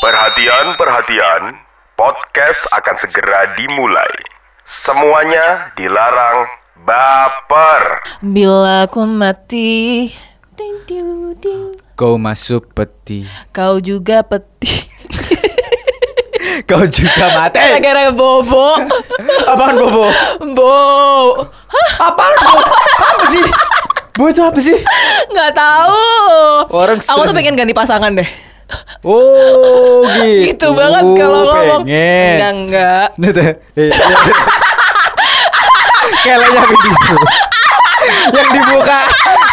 Perhatian, perhatian. Podcast akan segera dimulai. Semuanya dilarang baper. Bila ku mati ding, ding, ding. Kau masuk peti Kau juga peti Kau juga mati Gara-gara bobo Apaan Bobo? Bo Apaan Bobo? Apa sih? Bobo itu apa sih? Nggak tahu Orang Aku tuh pengen ganti pasangan deh Oh gitu Gitu. banget kalau ngomong. Pengen. Enggak, enggak. Nih tuh eh, eh. Kelenya Vin Diesel. Yang dibuka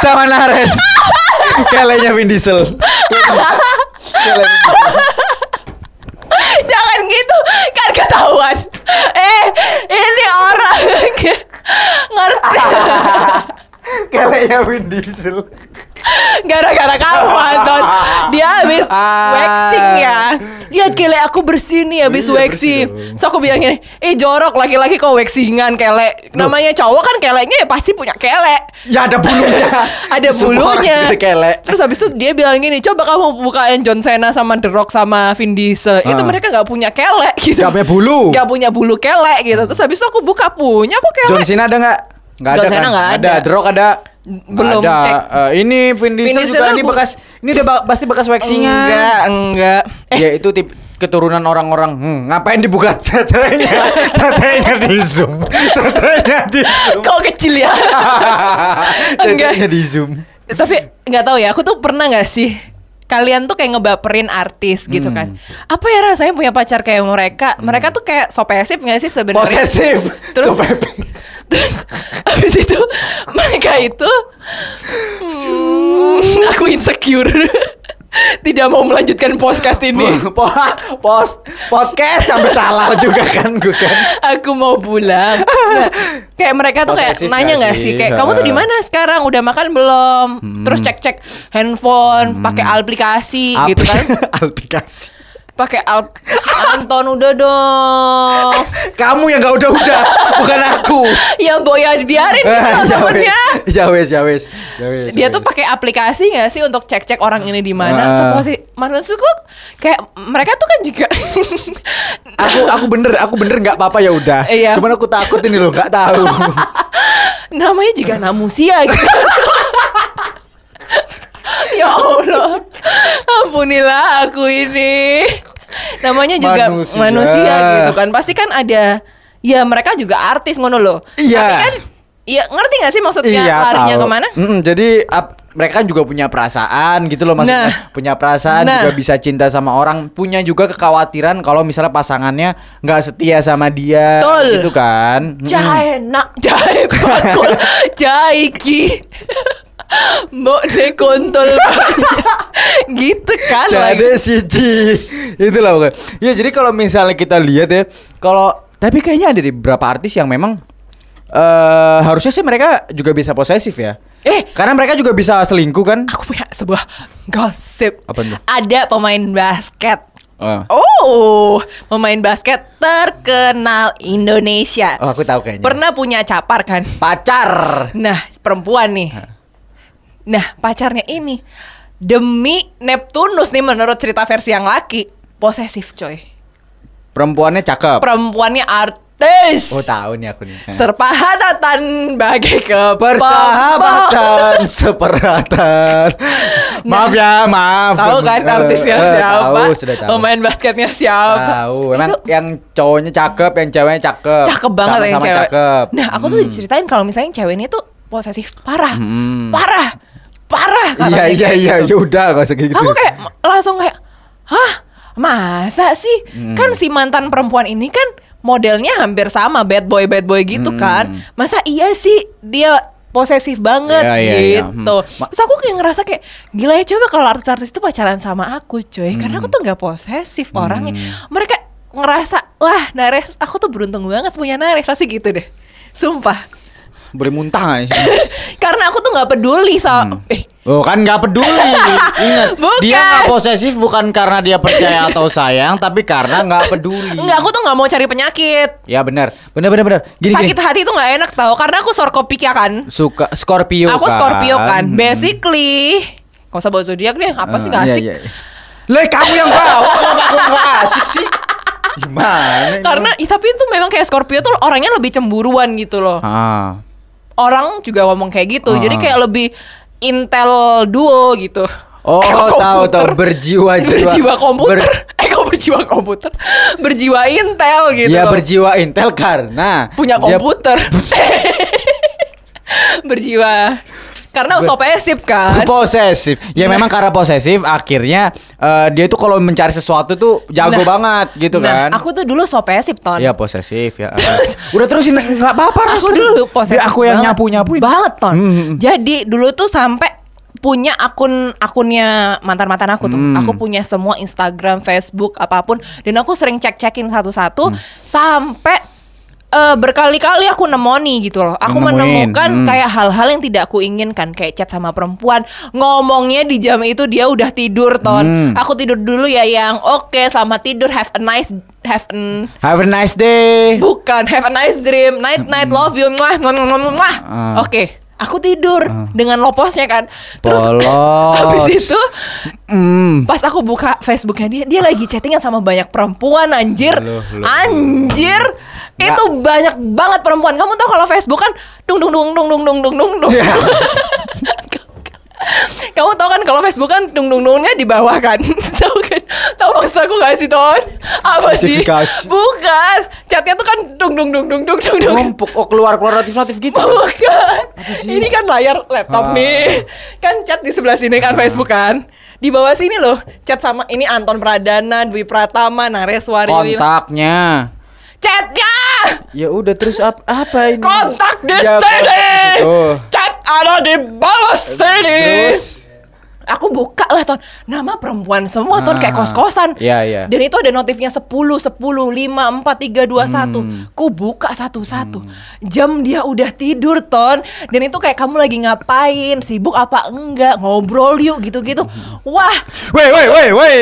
sama Nares. Kelenya Vin Diesel. Jangan gitu. Kan ketahuan. Eh Ini orang. Ngerti. Kelenya Vin Diesel Gara-gara kamu Anton Dia habis Ah. waxing ya Lihat kele aku bersih nih habis Iya, waxing. So aku bilang gini Eh jorok laki-laki kok waxingan kele Namanya cowok kan keleknya ya pasti punya kele Ya ada bulunya Ada bulunya kelek Terus habis itu dia bilang gini Coba kamu bukain John Cena sama The Rock sama Vin Diesel Itu Ah. mereka gak punya kele gitu Gak punya bulu. Gak punya bulu kele gitu Terus habis itu aku buka punya kok John kele Cena ada nggak? Nggak John ada Cena kan? nggak ada. The Rock ada. Belum, ada. cek. Eh, ini Vin Diesel, Diesel juga ini bekas ini udah pasti bekas waxingan. Enggak, enggak Eh Ya itu tip keturunan orang-orang. Hmm, ngapain dibuka tetenya? tetenya di zoom. Tetenya di zoom. kau kecil ya Enggak. tetenya di zoom. Tapi nggak tahu ya, aku tuh pernah nggak sih kalian tuh kayak ngebaperin artis gitu kan? Hmm. Apa ya rasanya punya pacar kayak mereka? Mereka tuh kayak so posesif nggak sih sebenarnya? Posesif. Terus. Terus habis itu mereka itu hmm, aku insecure. Tidak mau melanjutkan podcast ini. Po- post podcast sampai salah juga kan gue kan. Aku mau pulang. Nah, kayak mereka tuh kayak Posesif nanya nggak sih? Kayak kamu tuh di mana sekarang? Udah makan belum? Terus cek-cek handphone, pakai aplikasi Ap- gitu kan? Aplikasi. Pakai al- Anton udah dong. Kamu yang gak udah-udah, bukan aku. Ya boya biarin gitu Ya temennya. ya wes, ya wes, ya wes, Dia ya tuh pakai aplikasi nggak sih untuk cek-cek orang ini di mana? Ah. Seposi maksudku kayak mereka tuh kan juga aku aku bener aku bener nggak apa-apa ya udah. Iya. Cuman aku takut ini loh nggak tahu. namanya juga namusia gitu. ya Allah, ampunilah aku ini. Namanya juga Manusia. manusia. gitu kan. Pasti kan ada ya mereka juga artis ngono loh. Iya. Tapi kan Iya ngerti gak sih maksudnya iya larinya tahu. ke mana? Mm-mm, jadi ap- mereka juga punya perasaan gitu loh maksudnya. Nah. Punya perasaan Nah. juga bisa cinta sama orang. Punya juga kekhawatiran kalau misalnya pasangannya nggak setia sama dia. Betul. Gitu kan. Jahe nak, jahe bakul, jahe ki. Mbok de kontol gitu kan. Jadi siji Itulah pokoknya Ya jadi kalau misalnya kita lihat ya Kalau Tapi kayaknya ada di beberapa artis yang memang eh Harusnya sih mereka juga bisa posesif ya Eh, Karena mereka juga bisa selingkuh kan aku punya sebuah gosip. Apa tuh? Ada pemain basket. Oh, Oh, pemain basket terkenal Indonesia. oh aku tahu kayaknya Pernah punya capar kan? Pacar Nah, perempuan nih. Nah, pacarnya ini demi Neptunus nih menurut cerita versi yang laki posesif coy. Perempuannya cakep Perempuannya artis. Oh tahu nih aku nih Serpahatatan bagai ke Persahabatan Seperhatan Maaf ya maaf Tahu kan Eh, artisnya eh, siapa? Tahu sudah tahu Pemain basketnya siapa? Tahu Emang Itu yang cowoknya cakep Yang ceweknya cakep cakep banget yang Sama-sama cewek. cakep Nah, aku tuh diceritain kalau misalnya cewek ini tuh posesif parah. Hmm. Parah. Parah Iya katanya iya kayak iya gitu. ya udah gak usah gitu. Aku kayak langsung kayak, "Hah? Masa sih? Hmm. Kan si mantan perempuan ini kan modelnya hampir sama bad boy bad boy gitu Hmm. kan. Masa iya sih dia posesif banget Iya, iya, iya. gitu. Hmm. Ma- Terus aku kayak ngerasa kayak gila ya coba kalau artis-artis itu pacaran sama aku, cuy. Karena Hmm. aku tuh nggak posesif orangnya. Mereka ngerasa, "Wah, Nares, aku tuh beruntung banget punya Nares." Pasti gitu deh. Sumpah. Boleh muntah gak sih? Karena aku tuh nggak peduli sama eh Oh kan nggak peduli. Ingat, Bukan. dia nggak posesif bukan karena dia percaya atau sayang, tapi karena nggak peduli. Enggak, aku tuh nggak mau cari penyakit. Ya benar, benar benar benar. Gini Sakit gini. hati tuh nggak enak tau Karena aku Scorpio ya kan Suka Scorpio Aku kan. Scorpio kan Hmm. Basically Gak usah bawa zodiak deh Apa sih Eh, gak iya, asik iya. Lah kamu yang bawa kenapa aku nggak asik sih? Gimana? Karena ih, tapi itu memang kayak Scorpio tuh orangnya lebih cemburuan gitu loh. ah. Orang juga ngomong kayak gitu. Ah. Jadi kayak lebih intel duo gitu. Oh, tahu tahu berjiwa-jiwa. berjiwa komputer. Ber- eh kok berjiwa komputer? Berjiwa intel gitu Dia loh. berjiwa intel karena Punya dia- komputer. berjiwa karena so posesif kan. posesif. Ya memang karena posesif akhirnya eh, dia tuh kalau mencari sesuatu tuh jago Nah, banget gitu nah, kan. aku tuh dulu so posesif ton. Iya posesif ya. Udah terusin nggak apa-apa. aku dulu posesif aku yang nyapu nyapuin. banget ton Hmm, hmm. jadi dulu tuh sampai punya akun akunnya mantan mantan aku tuh Hmm. aku punya semua Instagram Facebook apa pun dan aku sering cek cekin satu-satu Hmm. sampai eh, berkali-kali aku nemoni gitu loh aku Nemuin, menemukan hmm. kayak hal-hal yang tidak aku inginkan kayak chat sama perempuan ngomongnya di jam itu dia udah tidur ton Hmm. aku tidur dulu ya yang oke selamat tidur have a nice have a Have a nice day. Bukan, have a nice dream, night night love you, mwah, mwah, mwah. Ah. Oke, aku tidur dengan loposnya kan. Terus Polos. habis itu Hmm. pas aku buka Facebooknya dia, dia lagi chattingan sama banyak perempuan anjir, Loh, loh, anjir. Itu banyak banget perempuan. Kamu tahu kalau Facebook kan dung dung dung dung dung dung dung dung dung. Iya. Kamu tahu kan kalau Facebook kan dung dung dungnya di bawah kan? tahu kan? Tahu maksud aku gak sih, Ton? Apa sih? Bukan. Chatnya tuh kan dung dung dung dung dung dung dung. Oh keluar keluar notif notif gitu. Bukan. Ini kan layar laptop Ah. nih. Kan chat di sebelah sini kan Facebook kan. Di bawah sini loh chat sama ini Anton Pradana, Dwi Pratama, Nareswari. Kontaknya. Chatnya Ya udah terus apa apa ini? kontak di Ya, sini. out of the Bala City. Aku buka lah ton Nama perempuan semua ton Kayak Ah. kos-kosan Iya, iya. Dan itu ada notifnya 10, 10, 5, 4, 3, 2, 1 Hmm. Ku buka satu-satu Jam dia udah tidur ton Dan itu kayak kamu lagi ngapain Sibuk apa enggak Ngobrol yuk gitu-gitu Hmm. Wah Woi woi woi woi.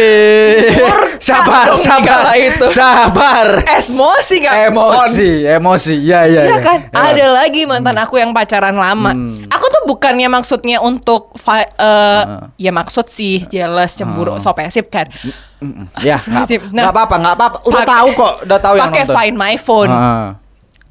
Sabar sabar. itu. Sabar. Emosi gak ton? Emosi, emosi. Ya ya Iya ya. kan? Ya. Ada lagi mantan aku yang pacaran lama. Hmm. Aku tuh bukannya maksudnya untuk fi- eh, ya maksud sih jealous, cemburu, so posesif kan. Mm-mm. Ya, nggak Astagfirullahaladzim. nggak apa-apa, nggak apa-apa. Udah Pakai- tahu kok, udah tahu yang Pakai find my phone. Heeh.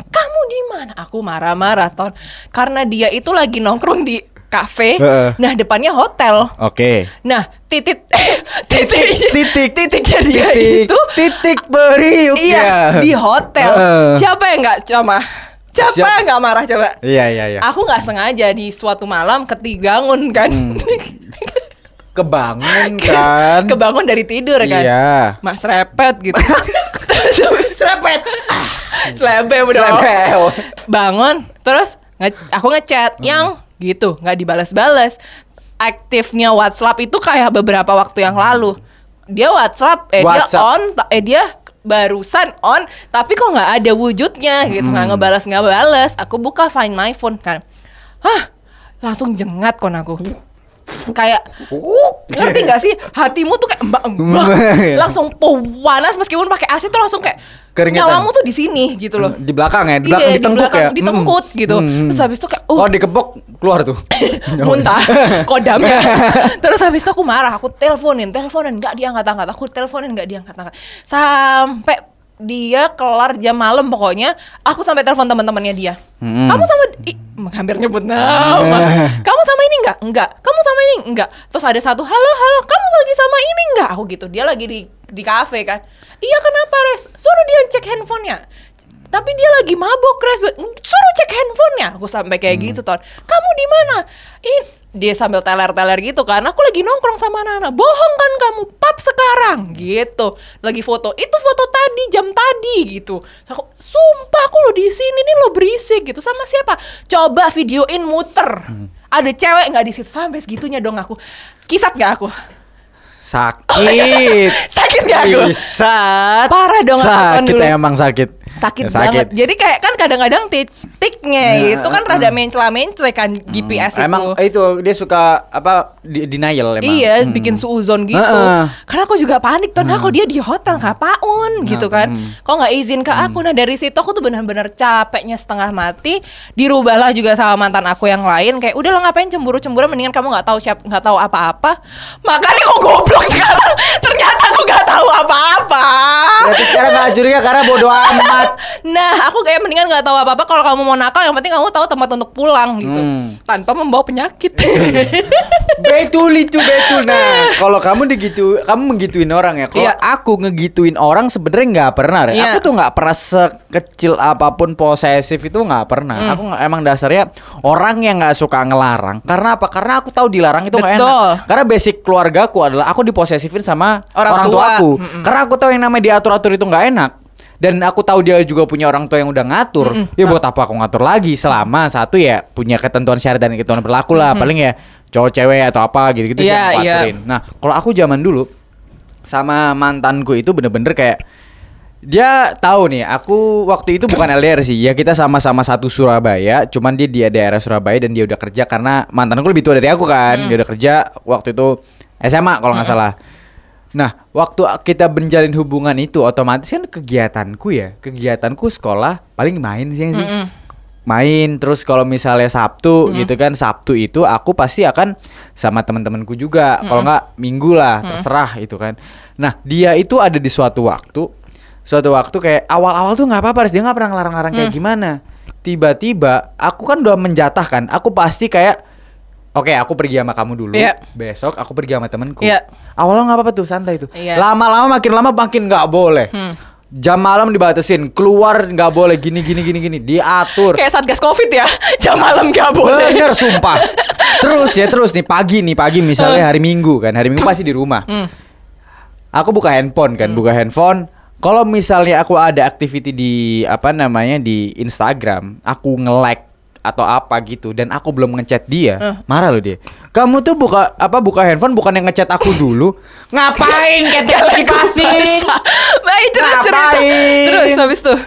Kamu di mana? Aku marah-marah ton. Karena dia itu lagi nongkrong di kafe. Heeh. Nah, depannya hotel. Oke. Nah, titik titik Titik. titiknya dia Titik, itu titik beriuk Iya, ya. di hotel. Heeh. Siapa yang nggak cama? Siapa Siap- yang nggak marah coba? Iya iya iya. Aku nggak sengaja di suatu malam ketibangun kan. Hmm. Kebangun kan. Kebangun dari tidur kan. Iya. Mas repet gitu. Terus repet. Selebe udah. Selebe. Bangun, terus nge- aku ngechat Hmm. yang gitu, nggak dibalas-balas. Aktifnya WhatsApp itu kayak beberapa waktu yang lalu. Dia WhatsApp, eh dia WhatsApp. on, ta- eh dia barusan on, tapi kok nggak ada wujudnya gitu, Hmm. nggak ngebalas nggak balas. Aku buka Find My Phone kan, hah, langsung jengat kon aku. Kayak ngerti gak sih hatimu tuh kayak mbak mbak langsung panas meskipun pakai AC tuh langsung kayak Keringetan. nyawamu tuh di sini gitu loh Di belakang ya, di Iya, belakang di ditengkuk belakang, ya. ditengkut Mm. gitu. Mm. Terus habis itu kayak, uh. Oh, dikebok keluar tuh. muntah kodamnya terus habis itu aku marah aku teleponin teleponin nggak diangkat angkat aku teleponin nggak diangkat angkat sampai dia kelar jam malam pokoknya aku sampai telepon teman-temannya dia. Hmm. kamu sama ih, hampir nyebut nama. Kamu sama ini nggak? Nggak. Kamu sama ini nggak? Terus ada satu halo halo kamu lagi sama ini nggak? Aku gitu. Dia lagi di di kafe kan. Iya kenapa res? Suruh dia cek handphonenya tapi dia lagi mabok res suruh cek handphonenya. Aku sampai kayak gitu ton. Kamu di mana? Ih dia sambil teler-teler gitu kan. Aku lagi nongkrong sama Nana. Bohong kan kamu? Pap sekarang. Gitu. Lagi foto. Itu foto tadi jam tadi gitu. Terus aku sumpah aku lo di sini nih lo berisik gitu. Sama siapa? Coba videoin muter. Ada cewek nggak di situ? Sampai segitunya dong aku. Kisat gak aku Sakit. sakit gak aku Bisa. Parah dong kan Sakit dulu. emang sakit. sakit, Ya, sakit. banget. Jadi kayak kan kadang-kadang titiknya Ya, itu kan rada mencela-mencela kan GPS itu. Emang itu dia suka apa denial emang. Iya, Hmm. bikin suuzon gitu. Heeh. Karena aku juga panik tuh, nah kok dia di hotel ngapain gitu kan? hmm. Kok nggak izin ke aku? Nah dari situ aku tuh benar-benar capeknya setengah mati. Dirubahlah juga sama mantan aku yang lain. Kayak udah lo ngapain cemburu-cemburu? Mendingan kamu nggak tahu siap nggak tahu apa-apa. Makanya kok goblok sekarang. Ternyata aku nggak tahu apa-apa. Berarti sekarang gak curiga karena bodo amat. Nah, aku kayak mendingan nggak tahu apa-apa. Kalau kamu mau nakal, yang penting kamu tahu tempat untuk pulang gitu, Hmm. tanpa membawa penyakit. betul itu betul. Nah, kalau kamu digitu, kamu menggituin orang ya. Kalau Iya. aku ngegituin orang sebenarnya nggak pernah. Re. Iya. Aku tuh nggak pernah sekecil apa pun posesif itu nggak pernah. Hmm. Aku nggak- emang dasarnya orang yang nggak suka ngelarang. Karena apa? Karena aku tahu dilarang itu nggak enak. Karena basic keluargaku adalah aku diposesifin sama Orang orang, tua. tuaku. Mm-mm. Karena aku tahu yang namanya diatur-atur itu nggak enak. Dan aku tahu dia juga punya orang tua yang udah ngatur. Mm-mm. Ya buat apa aku ngatur lagi selama satu ya punya ketentuan syariat dan ketentuan berlaku lah. Paling ya cowok cewek atau apa gitu-gitu sih Iya, aku iya. aturin. Nah, kalau aku zaman dulu sama mantanku itu bener-bener kayak dia tahu nih, aku waktu itu bukan LDR sih. Ya kita sama-sama satu Surabaya, cuman dia di daerah Surabaya dan dia udah kerja karena mantanku lebih tua dari aku kan. Dia udah kerja waktu itu SMA kalau nggak salah. Nah, waktu kita menjalin hubungan itu otomatis kan kegiatanku ya, kegiatanku sekolah paling main sih sih. Mm-mm. Main terus kalau misalnya Sabtu gitu kan, Sabtu itu aku pasti akan sama teman-temanku juga. Kalau nggak Minggu lah, terserah itu kan. Nah, dia itu ada di suatu waktu suatu waktu kayak awal-awal tuh nggak apa-apa, dia nggak pernah ngelarang-larang kayak gimana. Tiba-tiba aku kan udah menjatahkan, aku pasti kayak Oke, aku pergi sama kamu dulu. Iya. Besok aku pergi sama temanku. Iya. Awalnya nggak apa-apa tuh, santai tuh. Iya. Lama-lama makin lama makin nggak boleh. Hmm. Jam malam dibatasin, keluar nggak boleh gini gini gini gini, diatur. Kayak satgas covid ya, jam malam nggak boleh. Bener sumpah. terus ya terus nih pagi nih pagi misalnya hari Minggu kan, hari Minggu pasti di rumah. Hmm. Aku buka handphone kan, buka handphone. Kalau misalnya aku ada activity di apa namanya di Instagram, aku nge-like atau apa gitu dan aku belum ngechat dia, Eh. marah loh dia. Kamu tuh buka apa buka handphone bukan yang ngechat aku dulu. Ngapain ketek dipasin? Baik terus. Ngapain? Terus habis tuh.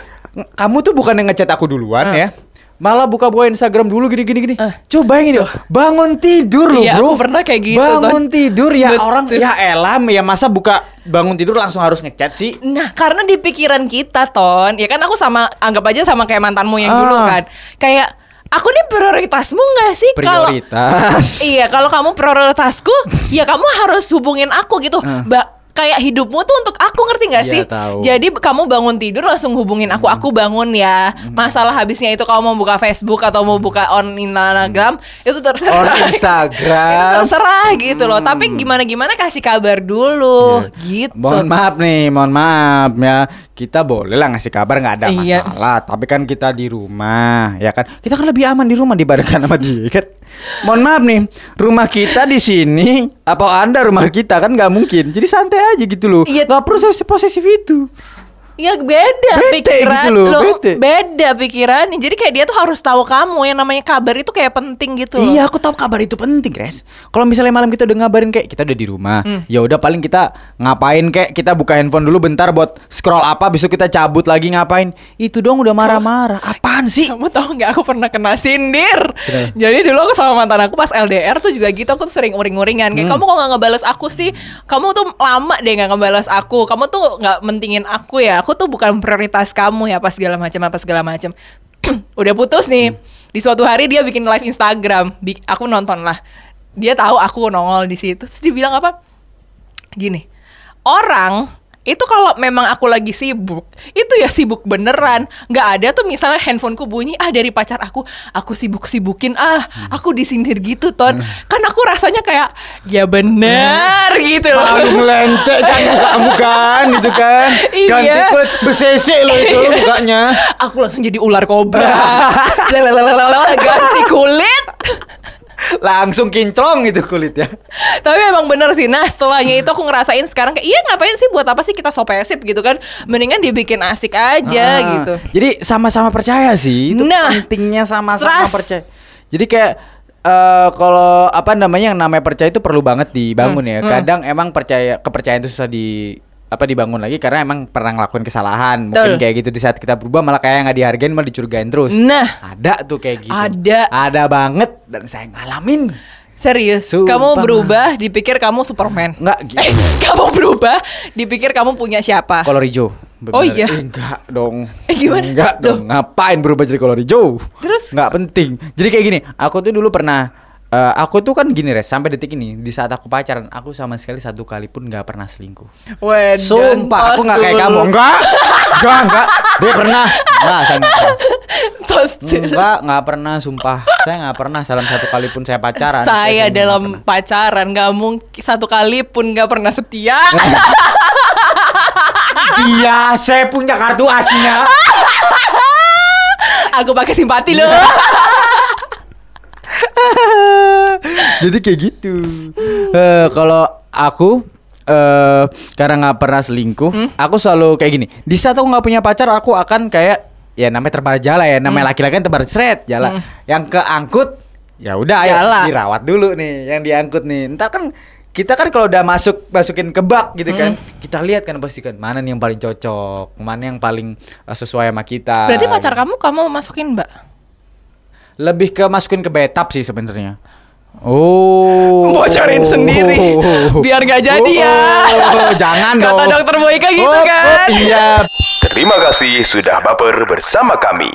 Kamu tuh bukan yang ngechat aku duluan Eh. ya. Malah buka-buka Instagram dulu gini gini gini. Eh. Coba yuk. Bangun tidur loh, Iya, Bro. aku pernah kayak gitu, Bangun tidur ya Betul. orang ya elam ya masa buka bangun tidur langsung harus ngechat sih? Nah, karena di pikiran kita, Ton, ya kan aku sama anggap aja sama kayak mantanmu yang Ah. dulu kan. Kayak aku nih prioritasmu nggak sih kalau Prioritas. Iya, kalau kamu prioritasku, ya kamu harus hubungin aku gitu. Mbak, kayak hidupmu tuh untuk aku ngerti nggak Iya, sih? tahu. Jadi kamu bangun tidur langsung hubungin aku, aku bangun ya. Masalah habisnya itu kamu mau buka Facebook atau mau buka on Instagram, itu terserah. On Instagram. itu terserah gitu loh. Tapi gimana gimana kasih kabar dulu, gitu. Iya. Mohon maaf nih, mohon maaf ya. Kita boleh lah ngasih kabar nggak ada Iya. masalah. Tapi kan kita di rumah, ya kan? Kita kan lebih aman di rumah dibandingkan sama dia kan. Mohon maaf nih, rumah kita di sini. Apa anda rumah kita kan nggak mungkin. Jadi santai aja gitu loh. Iya. Nggak perlu posesif itu. Ya beda Bete pikiran gitu loh, bete. beda pikiran. Jadi kayak dia tuh harus tahu kamu yang namanya kabar itu kayak penting gitu loh. Iya, aku tahu kabar itu penting, Res. Kalau misalnya malam kita udah ngabarin kayak kita udah di rumah, Hmm. ya udah paling kita ngapain kayak kita buka handphone dulu bentar buat scroll apa, besok kita cabut lagi ngapain. Itu dong udah marah-marah. Apaan sih? Kamu tahu nggak aku pernah kena sindir. Kenapa? Jadi dulu aku sama mantan aku pas LDR tuh juga gitu aku tuh sering uring-uringan kayak Hmm. kamu kok nggak ngebales aku sih? Kamu tuh lama deh nggak ngebales aku. Kamu tuh nggak mentingin aku ya. Aku tuh bukan prioritas kamu ya apa segala macam apa segala macam. Udah putus nih. Hmm. Di suatu hari dia bikin live Instagram. Bi- aku nonton lah. Dia tahu aku nongol di situ. Terus dia bilang apa? Gini. Orang itu kalau memang aku lagi sibuk, itu ya sibuk beneran. Nggak ada tuh misalnya handphoneku bunyi, ah dari pacar aku, aku sibuk-sibukin, ah aku disindir gitu, Ton. Kan aku rasanya kayak, ya bener gitu loh. Malu melentek kan kamu kan gitu kan. Iya. Ganti kulit besese loh itu mukanya. Aku langsung jadi ular kobra. Ganti kulit. Langsung kinclong gitu kulitnya. Tapi emang bener sih Nah setelahnya itu aku ngerasain sekarang kayak Iya ngapain sih buat apa sih kita sopesip gitu kan Mendingan dibikin asik aja Ah, gitu Jadi sama-sama percaya sih. Itu Nah, pentingnya sama-sama percaya. Jadi kayak eh kalau apa namanya yang namanya percaya itu perlu banget dibangun Hmm, ya. hmm. Kadang emang percaya kepercayaan itu susah di apa dibangun lagi karena emang pernah ngelakuin kesalahan mungkin Betul. kayak gitu di saat kita berubah malah kayak nggak dihargain malah dicurigain terus Nah. ada tuh kayak gitu Ada. ada banget dan saya ngalamin Serius, Sumpah. kamu berubah dipikir kamu Superman. nggak gitu Eh, kamu berubah dipikir kamu punya siapa? kolor hijau Bener. Oh iya? Eh, enggak dong Eh, gimana? enggak Loh. dong ngapain berubah jadi kolor hijau Terus? nggak penting jadi kayak gini aku tuh dulu pernah eh, aku tuh kan gini res sampai detik ini di saat aku pacaran aku sama sekali satu kali pun nggak pernah selingkuh Wedan, Sumpah, aku nggak kayak kamu. Enggak, enggak, enggak. Dia pernah. Enggak, saya nggak. Tos Enggak, nggak pernah. Sumpah, saya nggak pernah. Dalam satu kali pun saya pacaran. saya nggak dalam pernah. pacaran nggak mungkin satu kali pun nggak pernah setia. Iya, saya punya kartu asnya. Aku pakai simpati loh. Jadi kayak gitu. Eh, kalau aku eh karena nggak pernah selingkuh, aku selalu kayak gini. Di saat aku nggak punya pacar, aku akan kayak ya namanya tebar jala ya, namanya laki-laki kan tebar seret jala. Yang keangkut ya udah ayo dirawat dulu nih yang diangkut nih. Ntar kan kita kan kalau udah masuk masukin ke bak gitu kan, kita lihat kan pasti kan mana nih yang paling cocok, mana yang paling eh, sesuai sama kita. Berarti pacar kamu kamu masukin mbak? Lebih ke masukin ke betap sih sebenarnya. Oh. Bocorin sendiri. Biar nggak jadi ya. Oh, jangan Kata dong. dokter Boyka gitu Oh, oh, kan. iya. Terima kasih sudah baper bersama kami.